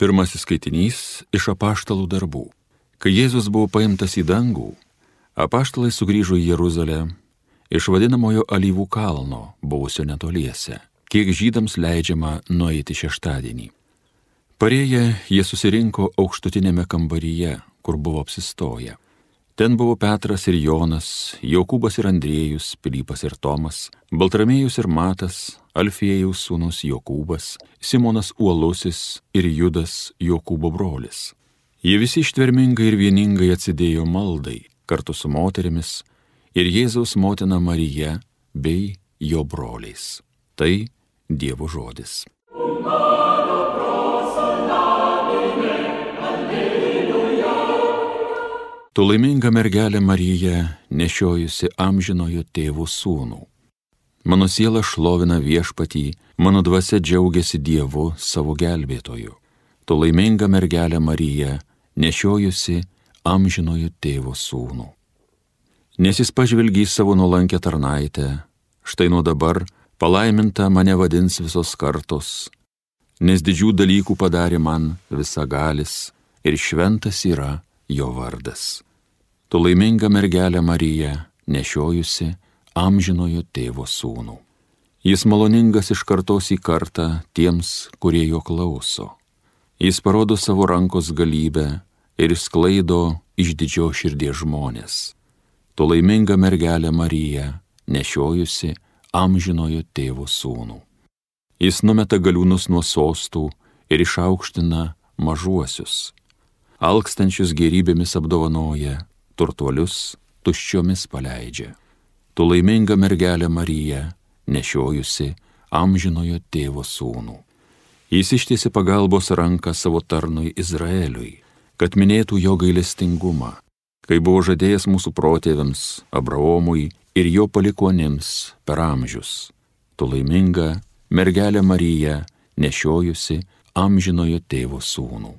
Pirmasis skaitinys iš apaštalų darbų. Kai Jėzus buvo paimtas į dangų, apaštalai sugrįžo į Jeruzalę iš vadinamojo alyvų kalno, buvusio netoliese, kiek žydams leidžiama nueiti šeštadienį. Parėję jie susirinko aukštutinėme kambaryje, kur buvo apsistoję. Ten buvo Petras ir Jonas, Jokūbas ir Andriejus, Pilypas ir Tomas, Baltramėjus ir Matas, Alfiejaus sūnus Jokūbas, Simonas Uolusis ir Judas Jokūbo brolis. Jie visi ištvermingai ir vieningai atsidėjo maldai kartu su moterimis ir Jėzaus motina Marija bei jo broliais. Tai Dievo žodis. Tu laiminga mergelė Marija, nešiojusi amžinojo tėvų sūnų. Mano siela šlovina viešpatį, mano dvasia džiaugiasi Dievu savo gelbėtoju. Tu laiminga mergelė Marija, nešiojusi amžinojo tėvo sūnų. Nes jis pažvelgia į savo nuolankę tarnaitę, štai nuo dabar palaiminta mane vadins visos kartos, nes didžių dalykų padarė man visagalis ir šventas yra jo vardas. Tu laiminga mergelė Marija, nešiojusi amžinojo tėvo sūnų. Jis maloningas iš kartos į kartą tiems, kurie jo klauso. Jis parodo savo rankos galybę ir sklaido iš didžio širdies žmonės. Tu laiminga mergelė Marija, nešiojusi amžinojo tėvo sūnų. Jis numeta galiūnus nuo sostų ir išaukština mažuosius alkstančius gerybėmis apdovanoja, turtuolius tuščiomis paleidžia. Tu laiminga mergelė Marija, nešiojusi amžinojo tėvo sūnų. Jis ištiesi pagalbos ranką savo tarnui Izraeliui, kad minėtų jo gailestingumą, kai buvo žadėjęs mūsų protėviams, Abraomui ir jo palikonėms per amžius. Tu laiminga mergelė Marija, nešiojusi amžinojo tėvo sūnų.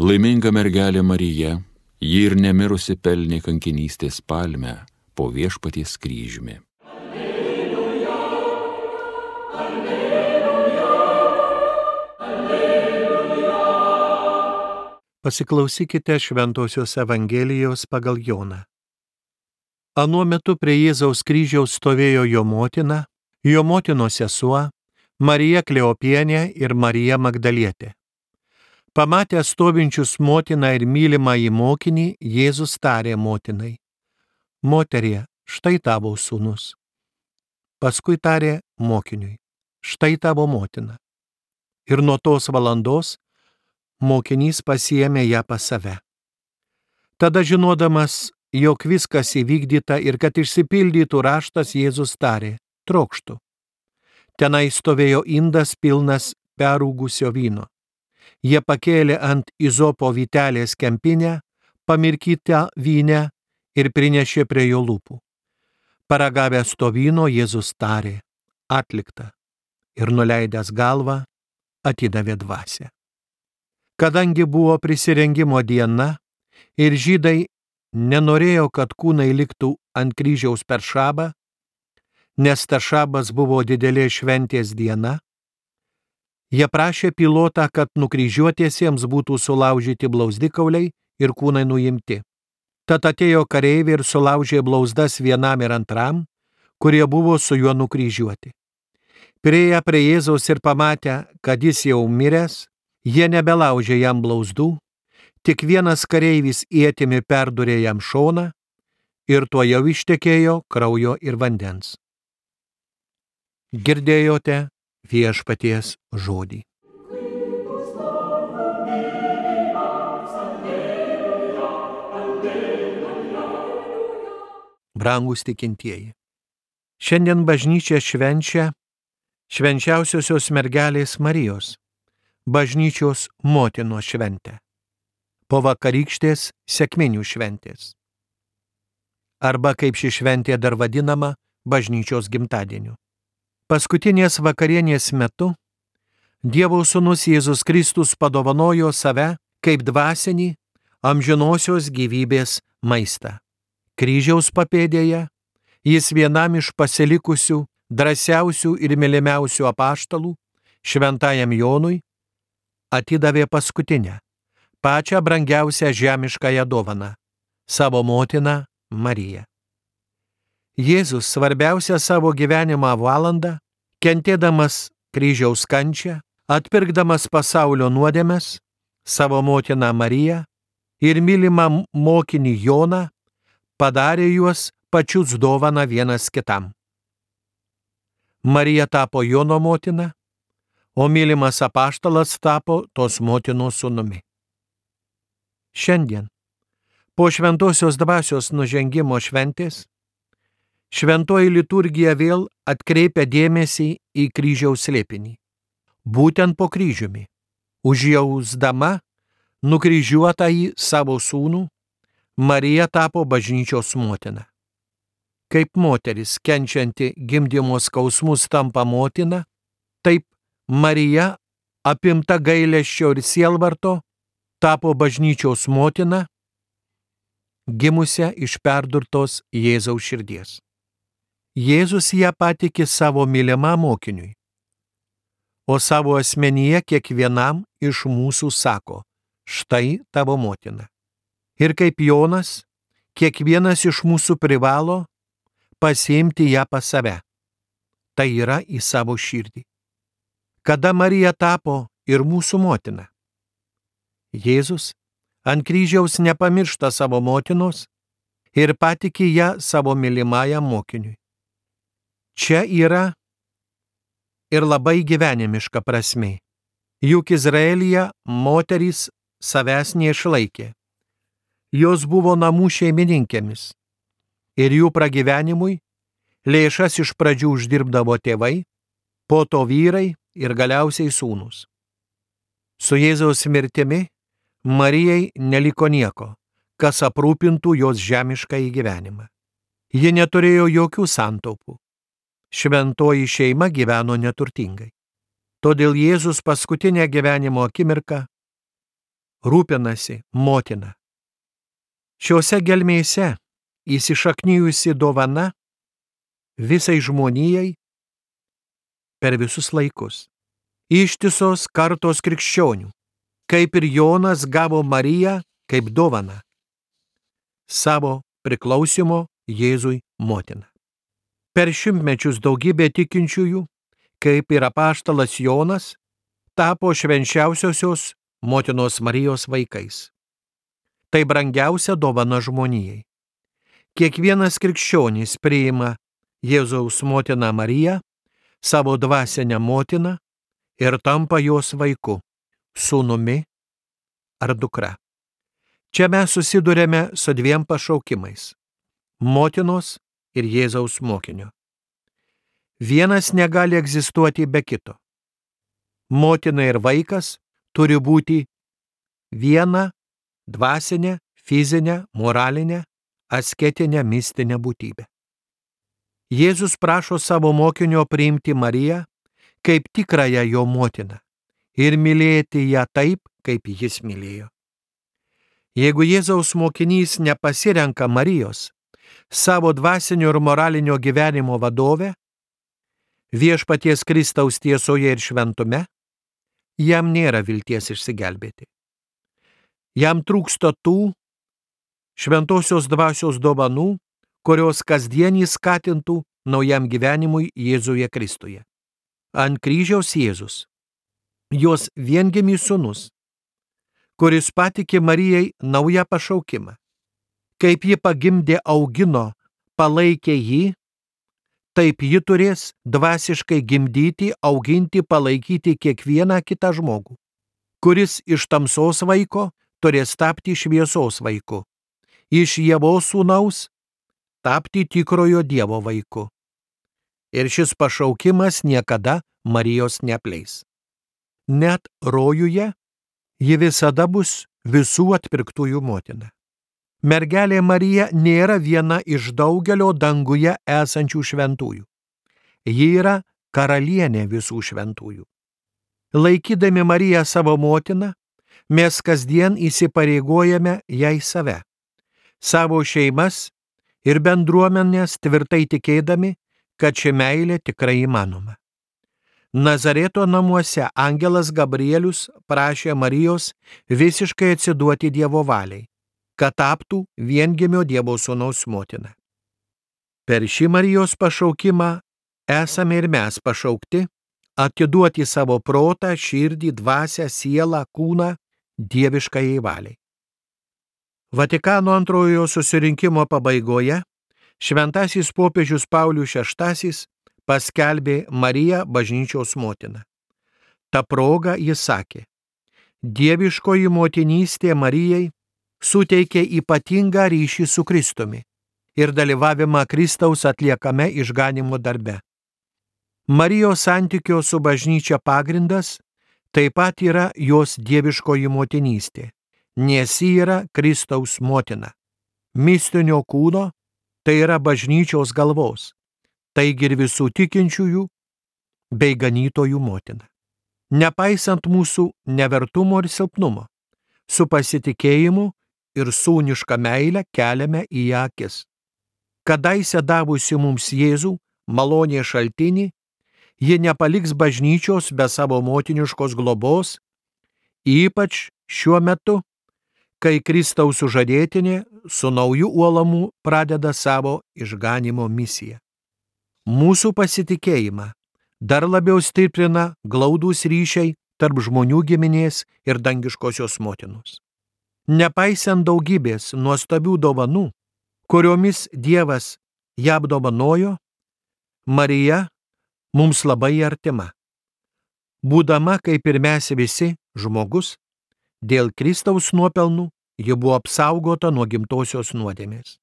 Laiminga mergelė Marija, ji ir nemirusi pelnė kankinystės palmę po viešpaties kryžiumi. Alleluja, alleluja, alleluja. Pasiklausykite Šventojios Evangelijos pagal Joną. Anuo metu prie Jėzaus kryžiaus stovėjo jo motina, jo motinos sesuo, Marija Kleopienė ir Marija Magdalietė. Pamatęs stovinčius motiną ir mylimą į mokinį, Jėzus tarė motinai, Moterie, štai tavo sūnus. Paskui tarė mokiniui, štai tavo motina. Ir nuo tos valandos mokinys pasiemė ją pas save. Tada žinodamas, jog viskas įvykdyta ir kad išsipildytų raštas, Jėzus tarė, trokštų. Tenai stovėjo indas pilnas perūgusio vyno jie pakėlė ant izopo vytelės kempinę, pamirkytą vynę ir prinešė prie jo lūpų. Paragavęs to vyno Jėzus tarė, atlikta, ir nuleidęs galvą atidavė dvasę. Kadangi buvo prisirengimo diena ir žydai nenorėjo, kad kūnai liktų ant kryžiaus per šabą, nes ta šabas buvo didelė šventės diena, Jie prašė pilotą, kad nukryžiuotiesiems būtų sulaužyti blauzdikauliai ir kūnai nuimti. Tad atėjo kareiviai ir sulaužė blauzdas vienam ir antram, kurie buvo su juo nukryžiuoti. Prieję prie Jėzaus ir pamatę, kad jis jau miręs, jie nebelaužė jam blauzdų, tik vienas kareivis įėtimi perdurė jam šoną ir tuo jau ištekėjo kraujo ir vandens. Girdėjote viešpaties žodį. Brangus tikintieji. Šiandien bažnyčia švenčia švenčiausiosios mergelės Marijos, bažnyčios motinos šventę, po vakarykštės sėkminių šventės. Arba kaip ši šventė dar vadinama bažnyčios gimtadieniu. Paskutinės vakarienės metu Dievo Sūnus Jėzus Kristus padovanojo save kaip dvasinį amžinosios gyvybės maistą. Kryžiaus papėdėje jis vienam iš pasilikusių, drąsiausių ir mylimiausių apaštalų, šventajam Jonui, atidavė paskutinę, pačią brangiausią žemiškąją dovaną - savo motiną Mariją. Jėzus svarbiausią savo gyvenimą valandą, kentėdamas kryžiaus kančią, atpirkdamas pasaulio nuodėmes, savo motiną Mariją ir mylimą mokinį Joną, padarė juos pačius dovana vienas kitam. Marija tapo Jono motina, o mylimas apaštalas tapo tos motinos sūnumi. Šiandien, po šventosios dvasios nužengimo šventės, šventoji liturgija vėl atkreipia dėmesį į kryžiaus slėpinį. Būtent po kryžiumi, užjausdama nukryžiuotą į savo sūnų, Marija tapo bažnyčios motina. Kaip moteris kenčianti gimdymo skausmus tampa motina, taip Marija, apimta gailėščio ir sielvarto, tapo bažnyčios motina, gimusią iš perdurtos Jėzaus širdies. Jėzus ją patikė savo mylimam mokiniui, o savo asmenyje kiekvienam iš mūsų sako, štai tavo motina. Ir kaip Jonas, kiekvienas iš mūsų privalo pasiimti ją pas save. Tai yra į savo širdį. Kada Marija tapo ir mūsų motina? Jėzus ant kryžiaus nepamiršta savo motinos ir patikė ją savo mylimajam mokiniui. Čia yra ir labai gyvenimiška prasme. Juk Izraelyje moterys savęs neišlaikė. Jos buvo namų šeimininkėmis. Ir jų pragyvenimui lėšas iš pradžių uždirbdavo tėvai, po to vyrai ir galiausiai sūnus. Su Jėzaus mirtimi Marijai neliko nieko, kas aprūpintų jos žemišką įgyvenimą. Ji neturėjo jokių santaupų. Šventoji šeima gyveno neturtingai. Todėl Jėzus paskutinę gyvenimo akimirką rūpinasi motina. Šiuose gelmėse įsišaknyjusi dovana visai žmonijai per visus laikus. Ištisos kartos krikščionių, kaip ir Jonas gavo Mariją kaip dovana savo priklausimo Jėzui motiną. Per šimtmečius daugybė tikinčiųjų, kaip ir apaštalas Jonas, tapo švenčiausiosios motinos Marijos vaikais. Tai brangiausia dovana žmonijai. Kiekvienas krikščionys priima Jėzaus motiną Mariją, savo dvasinę motiną ir tampa jos vaiku, sūnumi ar dukra. Čia mes susidurėme su dviem pašaukimais - motinos ir Jėzaus mokinio. Vienas negali egzistuoti be kito. Motina ir vaikas turi būti viena dvasinė, fizinė, moralinė, asketinė, mistinė būtybė. Jėzus prašo savo mokinio priimti Mariją kaip tikrąją jo motiną ir mylėti ją taip, kaip jis mylėjo. Jeigu Jėzaus mokinys nepasirenka Marijos, savo dvasinio ir moralinio gyvenimo vadovę, viešpaties Kristaus tiesoje ir šventume, jam nėra vilties išsigelbėti. Jam trūksta tų šventosios dvasios dovanų, kurios kasdien jį skatintų naujam gyvenimui Jėzuje Kristuje. Ant kryžiaus Jėzus, jos viengimis sunus, kuris patikė Marijai naują pašaukimą. Kaip ji pagimdė augino, palaikė jį, taip ji turės dvasiškai gimdyti, auginti, palaikyti kiekvieną kitą žmogų, kuris iš tamsos vaiko turės tapti šviesos vaiku, iš Jėvos sūnaus tapti tikrojo Dievo vaiku. Ir šis pašaukimas niekada Marijos nepleis. Net rojuje ji visada bus visų atpirktųjų motina. Mergelė Marija nėra viena iš daugelio danguje esančių šventųjų. Ji yra karalienė visų šventųjų. Laikydami Mariją savo motiną, mes kasdien įsipareigojame jai save, savo šeimas ir bendruomenės tvirtai tikėdami, kad ši meilė tikrai įmanoma. Nazareto namuose angelas Gabrielius prašė Marijos visiškai atsiduoti Dievo valiai, kad taptų viengimio Dievo sūnaus motina. Per šį Marijos pašaukimą esame ir mes pašaukti atiduoti savo protą, širdį, dvasę, sielą, kūną dieviškai valiai. Vatikano antrojo susirinkimo pabaigoje šventasis popiežius Paulius VI paskelbė Mariją bažnyčios motiną. Ta proga jis sakė, dieviškoji motinystė Marijai suteikė ypatingą ryšį su Kristumi ir dalyvavimą Kristaus atliekame išganimo darbe. Marijos santykio su bažnyčia pagrindas taip pat yra jos dieviškoji motinystė, nes ji yra Kristaus motina. Mistinio kūno tai yra bažnyčios galvos, taigi ir visų tikinčiųjų bei ganytojų motina. Nepaisant mūsų nevertumo ir silpnumo, su pasitikėjimu ir sūniška meile keliame į akis. Kadaise davusi mums Jėzų, malonė šaltinį, ji nepaliks bažnyčios be savo motiniškos globos, ypač šiuo metu, kai Kristaus sužadėtinė su nauju uolamu pradeda savo išganimo misiją. Mūsų pasitikėjimą dar labiau stiprina glaudūs ryšiai tarp žmonių giminės ir dangiškosios motinos. Nepaisant daugybės nuostabių dovanų, kuriomis Dievas ją apdovanojo, Marija mums labai artima. Būdama kaip ir mes visi žmogus, dėl Kristaus nuopelnų ji buvo apsaugota nuo gimtosios nuodėmės.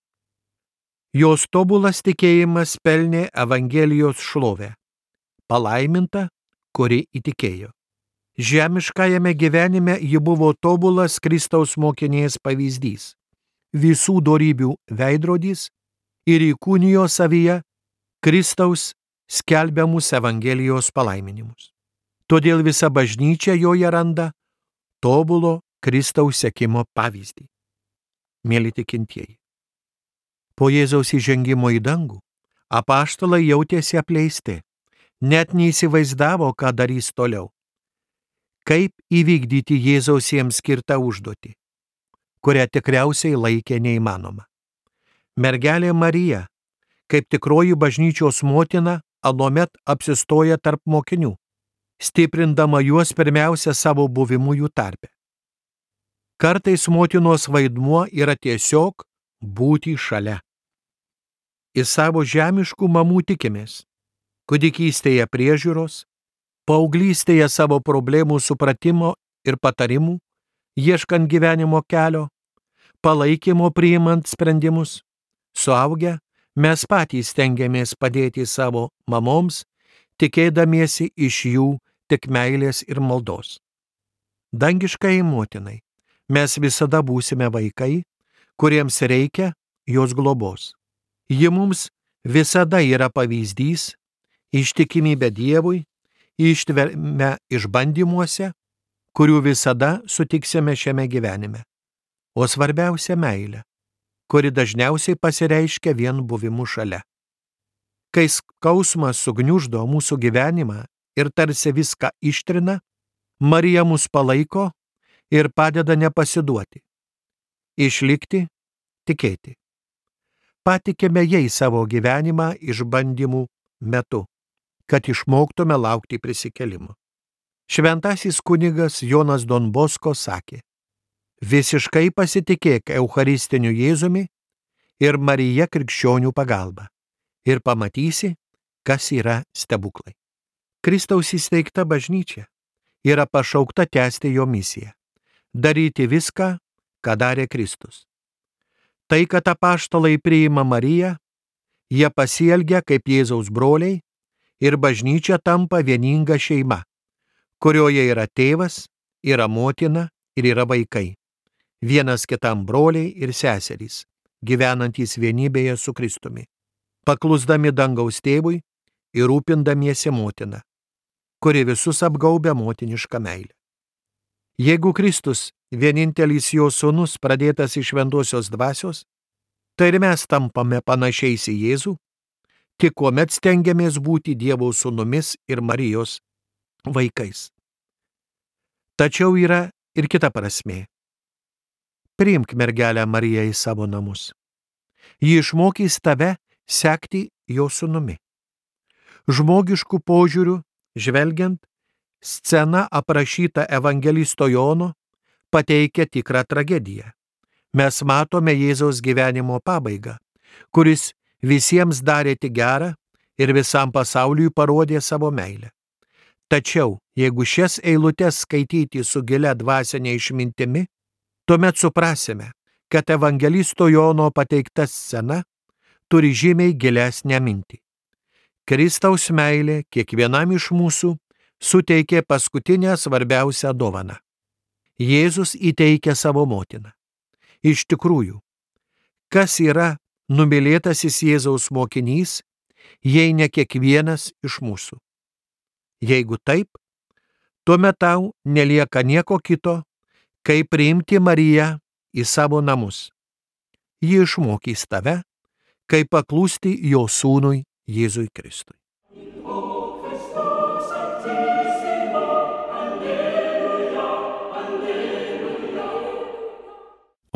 Jos tobulas tikėjimas pelnė Evangelijos šlovę. Palaiminta, kuri įtikėjo. Žemiškajame gyvenime ji buvo tobulas Kristaus mokinės pavyzdys, visų dorybių veidrodys ir įkūnijo savyje Kristaus skelbiamus Evangelijos palaiminimus. Todėl visa bažnyčia joje randa tobulo Kristaus sekimo pavyzdį. Mėly tikintieji. Po Jėzaus įžengimo į dangų, apaštalai jautėsi apleisti, net neįsivaizdavo, ką darys toliau. Kaip įvykdyti Jėzaus jiems skirtą užduotį, kurią tikriausiai laikė neįmanoma. Mergelė Marija, kaip tikroji bažnyčios motina, anuomet apsistoja tarp mokinių, stiprindama juos pirmiausia savo buvimu jų tarpe. Kartais motinos vaidmuo yra tiesiog būti šalia. Į savo žemiškų mamų tikimės, kudikystėje priežiūros, paauglystėje savo problemų supratimo ir patarimų, ieškant gyvenimo kelio, palaikymo priimant sprendimus, suaugę Mes patys stengiamės padėti savo mamoms, tikėdamiesi iš jų tik meilės ir maldos. Dangiškai motinai, mes visada būsime vaikai, kuriems reikia jos globos. Ji mums visada yra pavyzdys, ištikimybė Dievui, ištverme išbandymuose, kurių visada sutiksime šiame gyvenime. O svarbiausia meilė kuri dažniausiai pasireiškia vien buvimu šalia. Kai skausmas sugniuždo mūsų gyvenimą ir tarsi viską ištrina, Marija mus palaiko ir padeda nepasiduoti. Išlikti, tikėti. Patikime jai savo gyvenimą išbandymų metu, kad išmoktume laukti prisikelimo. Šventasis kunigas Jonas Donbosko sakė, Visiškai pasitikėk Eucharistiniu Jėzumi ir Marija krikščionių pagalba ir pamatysi, kas yra stebuklai. Kristaus įsteigta bažnyčia yra pašaukta tęsti jo misiją - daryti viską, ką darė Kristus. Tai, kad apaštalai priima Mariją, jie pasielgia kaip Jėzaus broliai ir bažnyčia tampa vieninga šeima, kurioje yra tėvas, yra motina ir yra vaikai vienas kitam broliai ir seserys, gyvenantys vienybėje su Kristumi, paklusdami dangaus tėvui ir rūpindamiesi motiną, kuri visus apgaubia motinišką meilę. Jeigu Kristus, vienintelis jo sūnus, pradėtas iš šventosios dvasios, Tai ir mes tampame panašiais į Jėzų, tik kuomet stengiamės būti Dievo sūnumis ir Marijos vaikais. Tačiau yra ir kita prasme. Priimk mergelę Mariją į savo namus. Ji išmokys tave sekti jo sūnumi. Žmogiškų požiūrių, žvelgiant, scena aprašyta Evangelisto Jono pateikia tikrą tragediją mes matome Jėzaus gyvenimo pabaigą, kuris visiems darė tik gerą ir visam pasauliui parodė savo meilę. Tačiau, jeigu šias eilutes skaityti su gilia dvasinė išmintimi, tuomet suprasime, kad evangelisto Jono pateikta scena turi žymiai gilesnę mintį. Kristaus meilė kiekvienam iš mūsų suteikė paskutinę svarbiausią dovaną. Jėzus įteikė savo motiną. Iš tikrųjų, kas yra numylėtasis Jėzaus mokinys, jei ne kiekvienas iš mūsų? Jeigu taip, tuomet tau nelieka nieko kito, kaip priimti Mariją į savo namus. Ji išmokys tave, kaip paklūsti jo sūnui Jėzui Kristui.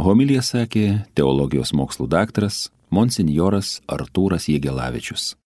Homilija sakė teologijos mokslų daktaras monsinjoras Artūras Jėgelavičius.